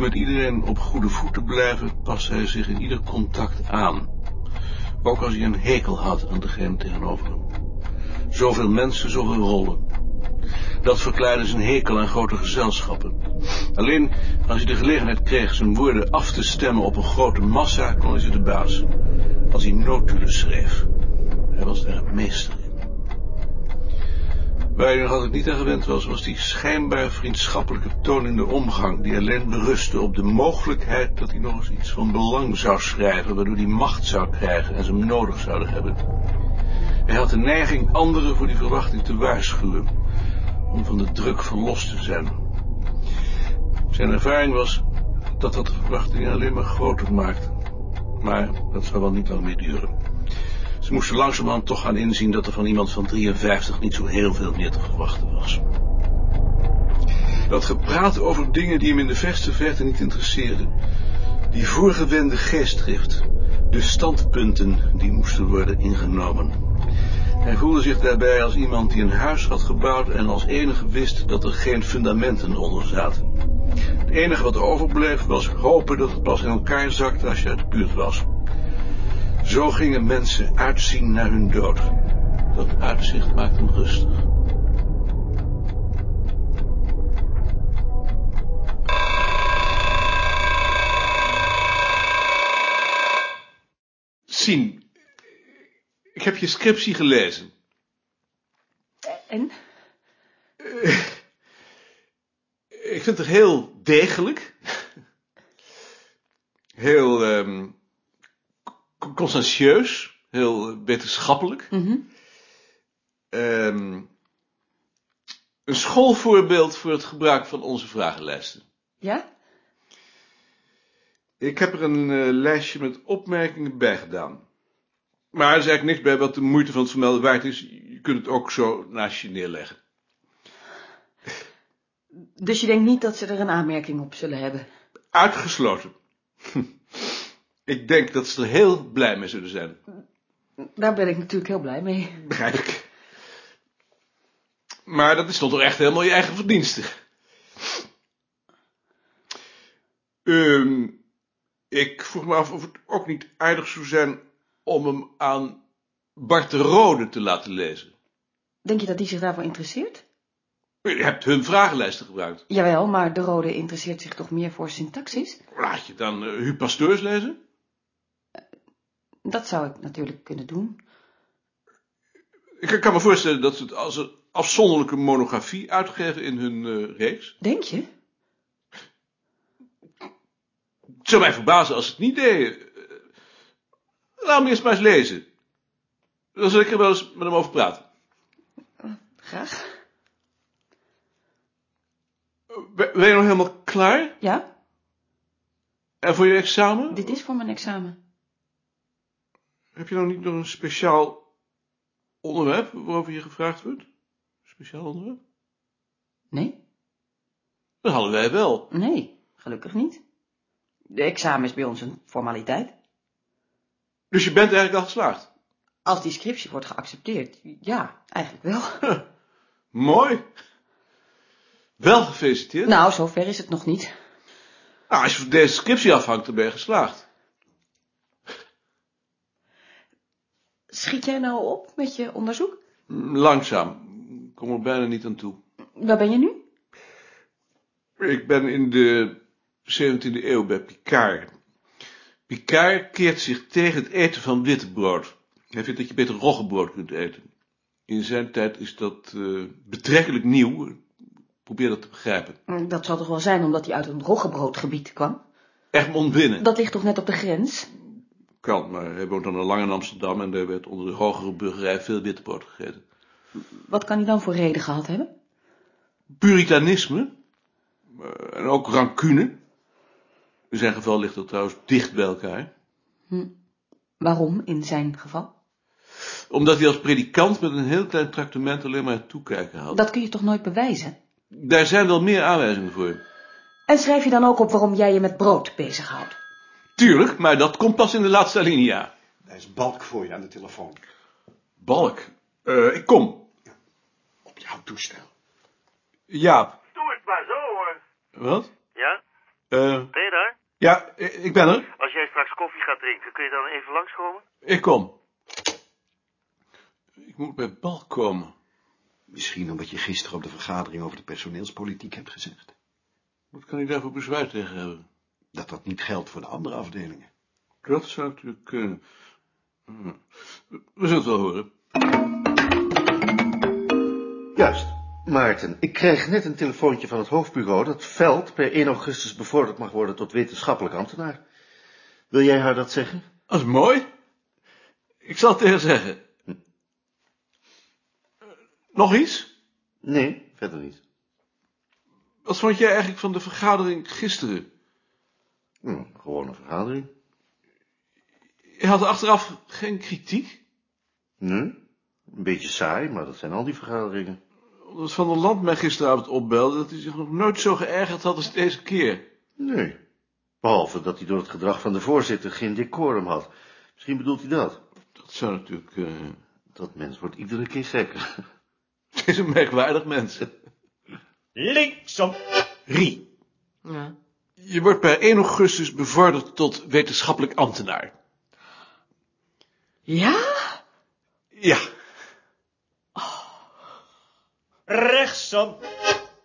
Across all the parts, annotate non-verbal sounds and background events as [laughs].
met iedereen op goede voet te blijven, paste hij zich in ieder contact aan. Ook als hij een hekel had aan degene tegenover hem. Zoveel mensen, zoveel rollen. Dat verklaarde zijn hekel aan grote gezelschappen. Alleen als hij de gelegenheid kreeg zijn woorden af te stemmen op een grote massa, kon hij ze de baas. Als hij notulen schreef. Hij was daar het meester. Waar hij nog altijd niet aan gewend was, was die schijnbaar vriendschappelijke toon in de omgang, die alleen berustte op de mogelijkheid dat hij nog eens iets van belang zou schrijven, waardoor hij macht zou krijgen en ze hem nodig zouden hebben. Hij had de neiging anderen voor die verwachting te waarschuwen, om van de druk verlost te zijn. Zijn ervaring was dat dat de verwachtingen alleen maar groter maakte. Maar dat zou wel niet lang meer duren. Ze moesten langzamerhand toch gaan inzien dat er van iemand van 53 niet zo heel veel meer te verwachten was. Dat gepraat over dingen die hem in de verste verte niet interesseerden. Die voorgewende geestdrift. De standpunten die moesten worden ingenomen. Hij voelde zich daarbij als iemand die een huis had gebouwd en als enige wist dat er geen fundamenten onder zaten. Het enige wat overbleef was hopen dat het pas in elkaar zakte als je uit de buurt was. Zo gingen mensen uitzien naar hun dood. Dat uitzicht maakt hem rustig. Sien, ik heb je scriptie gelezen. En? Ik vind het heel degelijk. Heel ehm conscientieus. Heel wetenschappelijk. Mhm. Ehm, een schoolvoorbeeld voor het gebruik van onze vragenlijsten. Ja? Ik heb er een eh, lijstje met opmerkingen bij gedaan. Maar er is eigenlijk niks bij wat de moeite van het vermelden waard is. Je kunt het ook zo naast je neerleggen. Dus je denkt niet dat ze er een aanmerking op zullen hebben? Uitgesloten. [laughs] Ik denk dat ze er heel blij mee zullen zijn. Daar ben ik natuurlijk heel blij mee. Begrijp ik. Maar dat is toch echt helemaal je eigen verdienste. Ehm, ik vroeg me af of het ook niet aardig zou zijn om hem aan Bart de Rode te laten lezen. Denk je dat die zich daarvoor interesseert? Je hebt hun vragenlijsten gebruikt. Jawel, maar de rode interesseert zich toch meer voor syntaxis? Laat je dan uh, Huub Pasteurs lezen? Dat zou ik natuurlijk kunnen doen. Ik kan me voorstellen dat ze het als een afzonderlijke monografie uitgeven in hun uh, reeks. Denk je? Het zou mij verbazen als ze het niet deden. Uh, laat me eerst maar eens lezen. Dan zal ik er wel eens met hem over praten. Graag. Ben je nog helemaal klaar? Ja? En voor je examen? Dit is voor mijn examen. Heb je nou niet nog een speciaal onderwerp waarover je gevraagd wordt? Speciaal onderwerp? Nee? Dat hadden wij wel. Nee, gelukkig niet. De examen is bij ons een formaliteit. Dus je bent eigenlijk al geslaagd? Als die scriptie wordt geaccepteerd, ja, eigenlijk wel. [laughs] Mooi. Wel gefeliciteerd. Nou, zover is het nog niet. Nou, als je van deze scriptie afhangt, dan ben je geslaagd. Schiet jij nou op met je onderzoek? Langzaam. Ik kom er bijna niet aan toe. Waar ben je nu? Ik ben in de 17e eeuw bij Picard. Picard keert zich tegen het eten van witte brood. Hij vindt dat je beter roggebrood kunt eten. In zijn tijd is dat uh, betrekkelijk nieuw. Probeer dat te begrijpen. Dat zal toch wel zijn omdat hij uit een roggebroodgebied kwam? Egmond binnen. Dat ligt toch net op de grens? Kan, maar hij woont dan al lang in Amsterdam en daar werd onder de hogere burgerij veel wittebrood gegeten. Wat kan hij dan voor reden gehad hebben? Puritanisme. Uh, en ook rancune. In zijn geval ligt dat trouwens dicht bij elkaar. Hm. Waarom in zijn geval? Omdat hij als predikant met een heel klein tractement alleen maar het toekijken had. Dat kun je toch nooit bewijzen? Daar zijn wel meer aanwijzingen voor. En schrijf je dan ook op waarom jij je met brood bezighoudt? Tuurlijk, maar dat komt pas in de laatste alinea. Daar is Balk voor je aan de telefoon. Balk? Uh, ik kom. Op jouw toestel. Jaap. Doe het maar zo hoor. Wat? Ja? Uh, Ben ik ben er. Als jij straks koffie gaat drinken, kun je dan even langskomen? Ik kom. Ik moet bij Balk komen. Misschien omdat je gisteren op de vergadering over de personeelspolitiek hebt gezegd. Wat kan ik daarvoor bezwaar tegen hebben? Dat dat niet geldt voor de andere afdelingen. Dat zou natuurlijk kunnen. Hm. We zullen het wel horen. Juist. Maarten, ik kreeg net een telefoontje van het hoofdbureau dat Veld per 1 augustus bevorderd mag worden tot wetenschappelijk ambtenaar. Wil jij haar dat zeggen? Dat is mooi. Ik zal het tegen haar zeggen. Eh, Nog iets? Nee, verder niet. Wat vond jij eigenlijk van de vergadering gisteren? Hm, gewoon een vergadering. Je had achteraf geen kritiek? Nee, een beetje saai, maar dat zijn al die vergaderingen. Omdat Van der Land mij gisteravond opbelde dat hij zich nog nooit zo geërgerd had als deze keer. Nee, behalve dat hij door het gedrag van de voorzitter geen decorum had. Misschien bedoelt hij dat. Dat zou natuurlijk... eh, Dat mens wordt iedere keer gekker. [laughs] Het is een merkwaardig mens. Linksom. Rie, Ja. Je wordt per 1 augustus bevorderd tot wetenschappelijk ambtenaar. Ja? Ja, Rechtsom.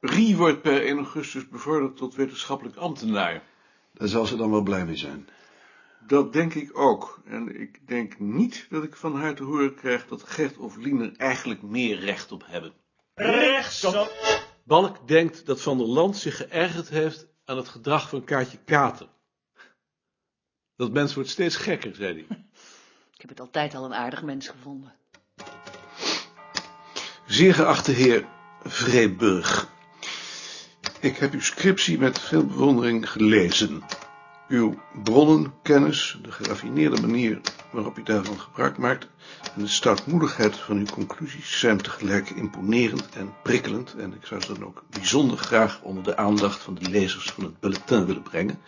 Rie wordt per 1 augustus bevorderd tot wetenschappelijk ambtenaar. Daar zal ze dan wel blij mee zijn. Dat denk ik ook. En ik denk niet dat ik van haar te horen krijg dat Gert of Lien er eigenlijk meer recht op hebben. Rechtsom. Balk denkt dat Van der Land zich geërgerd heeft aan het gedrag van Kaartje Kater. Dat mens wordt steeds gekker, zei hij. [laughs] Ik heb het altijd al een aardig mens gevonden. Zeer geachte heer Vreeburg, ik heb uw scriptie met veel bewondering gelezen. Uw bronnenkennis, de geraffineerde manier waarop u daarvan gebruik maakt en de stoutmoedigheid van uw conclusies zijn tegelijk imponerend en prikkelend en ik zou ze dan ook bijzonder graag onder de aandacht van de lezers van het bulletin willen brengen.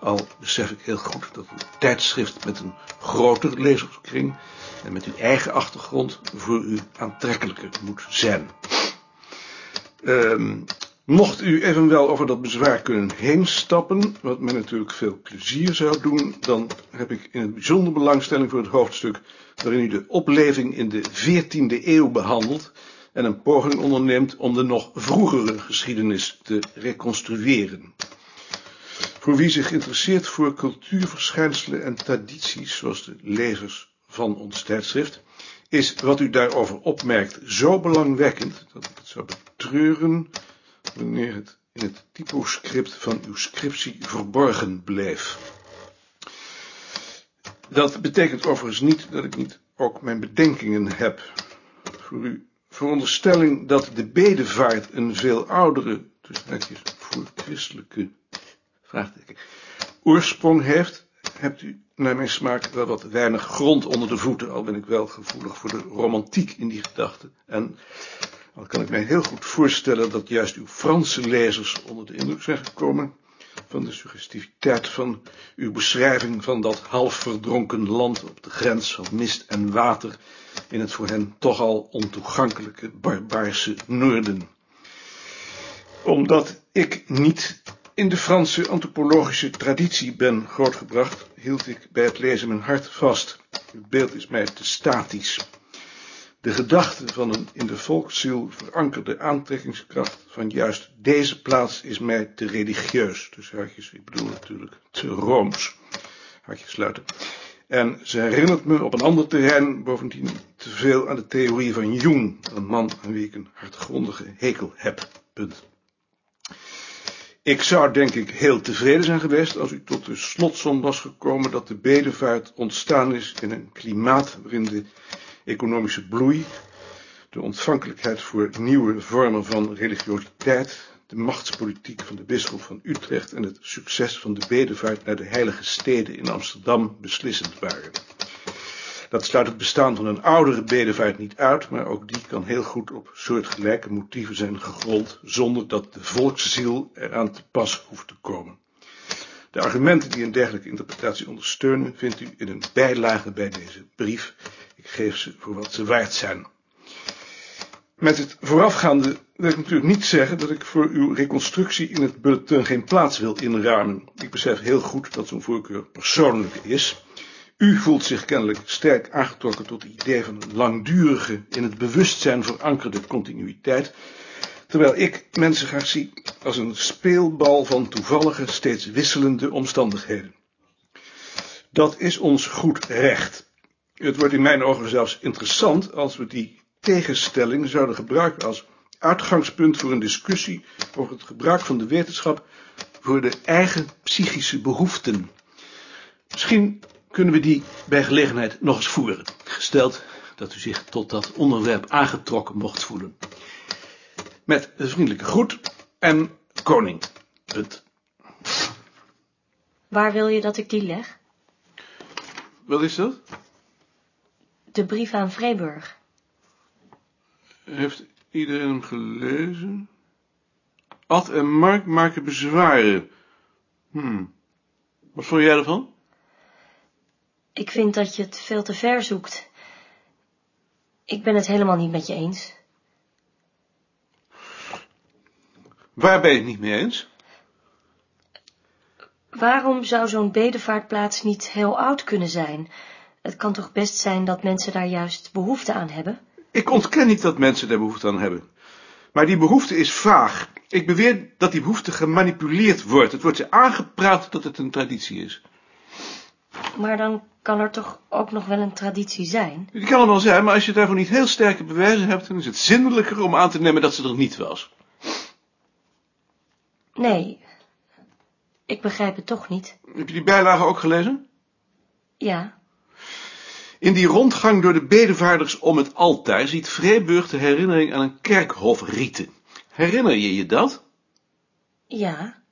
Al besef ik heel goed dat een tijdschrift met een groter lezerskring en met uw eigen achtergrond voor u aantrekkelijker moet zijn. Ehm, mocht u evenwel over dat bezwaar kunnen heen stappen, wat mij natuurlijk veel plezier zou doen, dan heb ik in het bijzonder belangstelling voor het hoofdstuk waarin u de opleving in de 14e eeuw behandelt en een poging onderneemt om de nog vroegere geschiedenis te reconstrueren. Voor wie zich interesseert voor cultuurverschijnselen en tradities, zoals de lezers van ons tijdschrift, is wat u daarover opmerkt zo belangwekkend dat ik het zou betreuren wanneer het in het typoscript van uw scriptie verborgen bleef. Dat betekent overigens niet dat ik niet ook mijn bedenkingen heb. Voor uw veronderstelling dat de bedevaart een veel oudere, tussen haakjes voor christelijke, oorsprong heeft, hebt u naar mijn smaak wel wat weinig grond onder de voeten, al ben ik wel gevoelig voor de romantiek in die gedachte. En al kan ik mij heel goed voorstellen dat juist uw Franse lezers onder de indruk zijn gekomen van de suggestiviteit van uw beschrijving van dat half verdronken land op de grens van mist en water in het voor hen toch al ontoegankelijke barbaarse noorden. Omdat ik niet in de Franse antropologische traditie ben grootgebracht, hield ik bij het lezen mijn hart vast. Het beeld is mij te statisch. De gedachte van een in de volksziel verankerde aantrekkingskracht van juist deze plaats is mij te religieus. Dus hartjes, ik bedoel natuurlijk te rooms. Hartjes sluiten. En ze herinnert me op een ander terrein bovendien te veel aan de theorie van Jung, een man aan wie ik een hartgrondige hekel heb. Ik zou denk ik heel tevreden zijn geweest als u tot de slotsom was gekomen dat de bedevaart ontstaan is in een klimaat waarin de economische bloei, de ontvankelijkheid voor nieuwe vormen van religiositeit, de machtspolitiek van de bisschop van Utrecht en het succes van de bedevaart naar de heilige steden in Amsterdam beslissend waren. Dat sluit het bestaan van een oudere bedevaart niet uit, maar ook die kan heel goed op soortgelijke motieven zijn gegrond, zonder dat de volksziel eraan te pas hoeft te komen. De argumenten die een dergelijke interpretatie ondersteunen, vindt u in een bijlage bij deze brief. Ik geef ze voor wat ze waard zijn. Met het voorafgaande wil ik natuurlijk niet zeggen dat ik voor uw reconstructie in het bulletin geen plaats wil inruimen. Ik besef heel goed dat zo'n voorkeur persoonlijk is. U voelt zich kennelijk sterk aangetrokken tot het idee van een langdurige, in het bewustzijn verankerde continuïteit, terwijl ik mensen graag zie als een speelbal van toevallige, steeds wisselende omstandigheden. Dat is ons goed recht. Het wordt in mijn ogen zelfs interessant als we die tegenstelling zouden gebruiken als uitgangspunt voor een discussie over het gebruik van de wetenschap voor de eigen psychische behoeften. Misschien kunnen we die bij gelegenheid nog eens voeren, gesteld dat u zich tot dat onderwerp aangetrokken mocht voelen. Met een vriendelijke groet en koning. Het. Waar wil je dat ik die leg? Wat is dat? De brief aan Vreeburg. Heeft iedereen hem gelezen? Ad en Mark maken bezwaren. Hmm. Wat vond jij ervan? Ik vind dat je het veel te ver zoekt. Ik ben het helemaal niet met je eens. Waar ben je het niet mee eens? Waarom zou zo'n bedevaartplaats niet heel oud kunnen zijn? Het kan toch best zijn dat mensen daar juist behoefte aan hebben? Ik ontken niet dat mensen daar behoefte aan hebben. Maar die behoefte is vaag. Ik beweer dat die behoefte gemanipuleerd wordt. Het wordt ze aangepraat dat het een traditie is. Maar dan kan er toch ook nog wel een traditie zijn? Die kan er wel zijn, maar als je daarvoor niet heel sterke bewijzen hebt, dan is het zindelijker om aan te nemen dat ze er niet was. Nee, ik begrijp het toch niet. Heb je die bijlage ook gelezen? Ja, In die rondgang door de bedevaarders om het altaar ziet Vreeburg de herinnering aan een kerkhofrieten. Herinner je je dat? ja,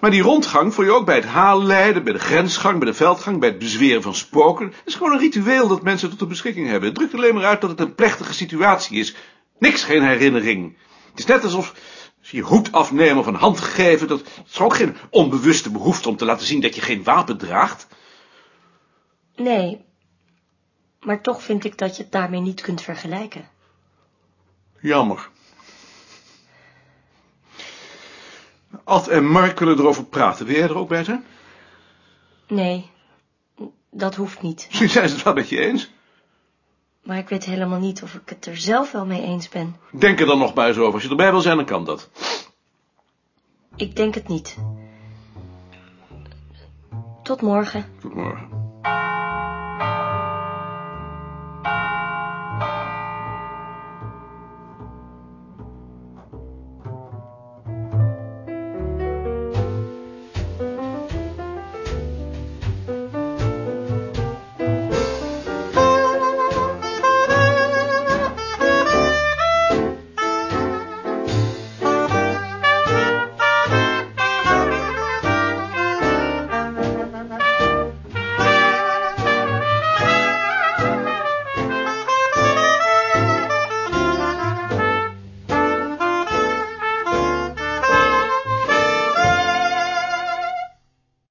Maar die rondgang vond je ook bij het haalleiden, bij de grensgang, bij de veldgang, bij het bezweren van spoken. Het is gewoon een ritueel dat mensen tot de beschikking hebben. Het drukt alleen maar uit dat het een plechtige situatie is. Niks geen herinnering. Het is net alsof als je je hoed afnemen of een hand geven, dat is ook geen onbewuste behoefte om te laten zien dat je geen wapen draagt. nee. Maar toch vind ik dat je het daarmee niet kunt vergelijken. Jammer. Ad en Mark willen erover praten. Wil jij er ook bij zijn? Nee, dat hoeft niet. Misschien zijn ze het wel met je eens. Maar ik weet helemaal niet of ik het er zelf wel mee eens ben. Denk er dan nog maar eens over. Als je erbij wil zijn, dan kan dat. Ik denk het niet. Tot morgen. Tot morgen.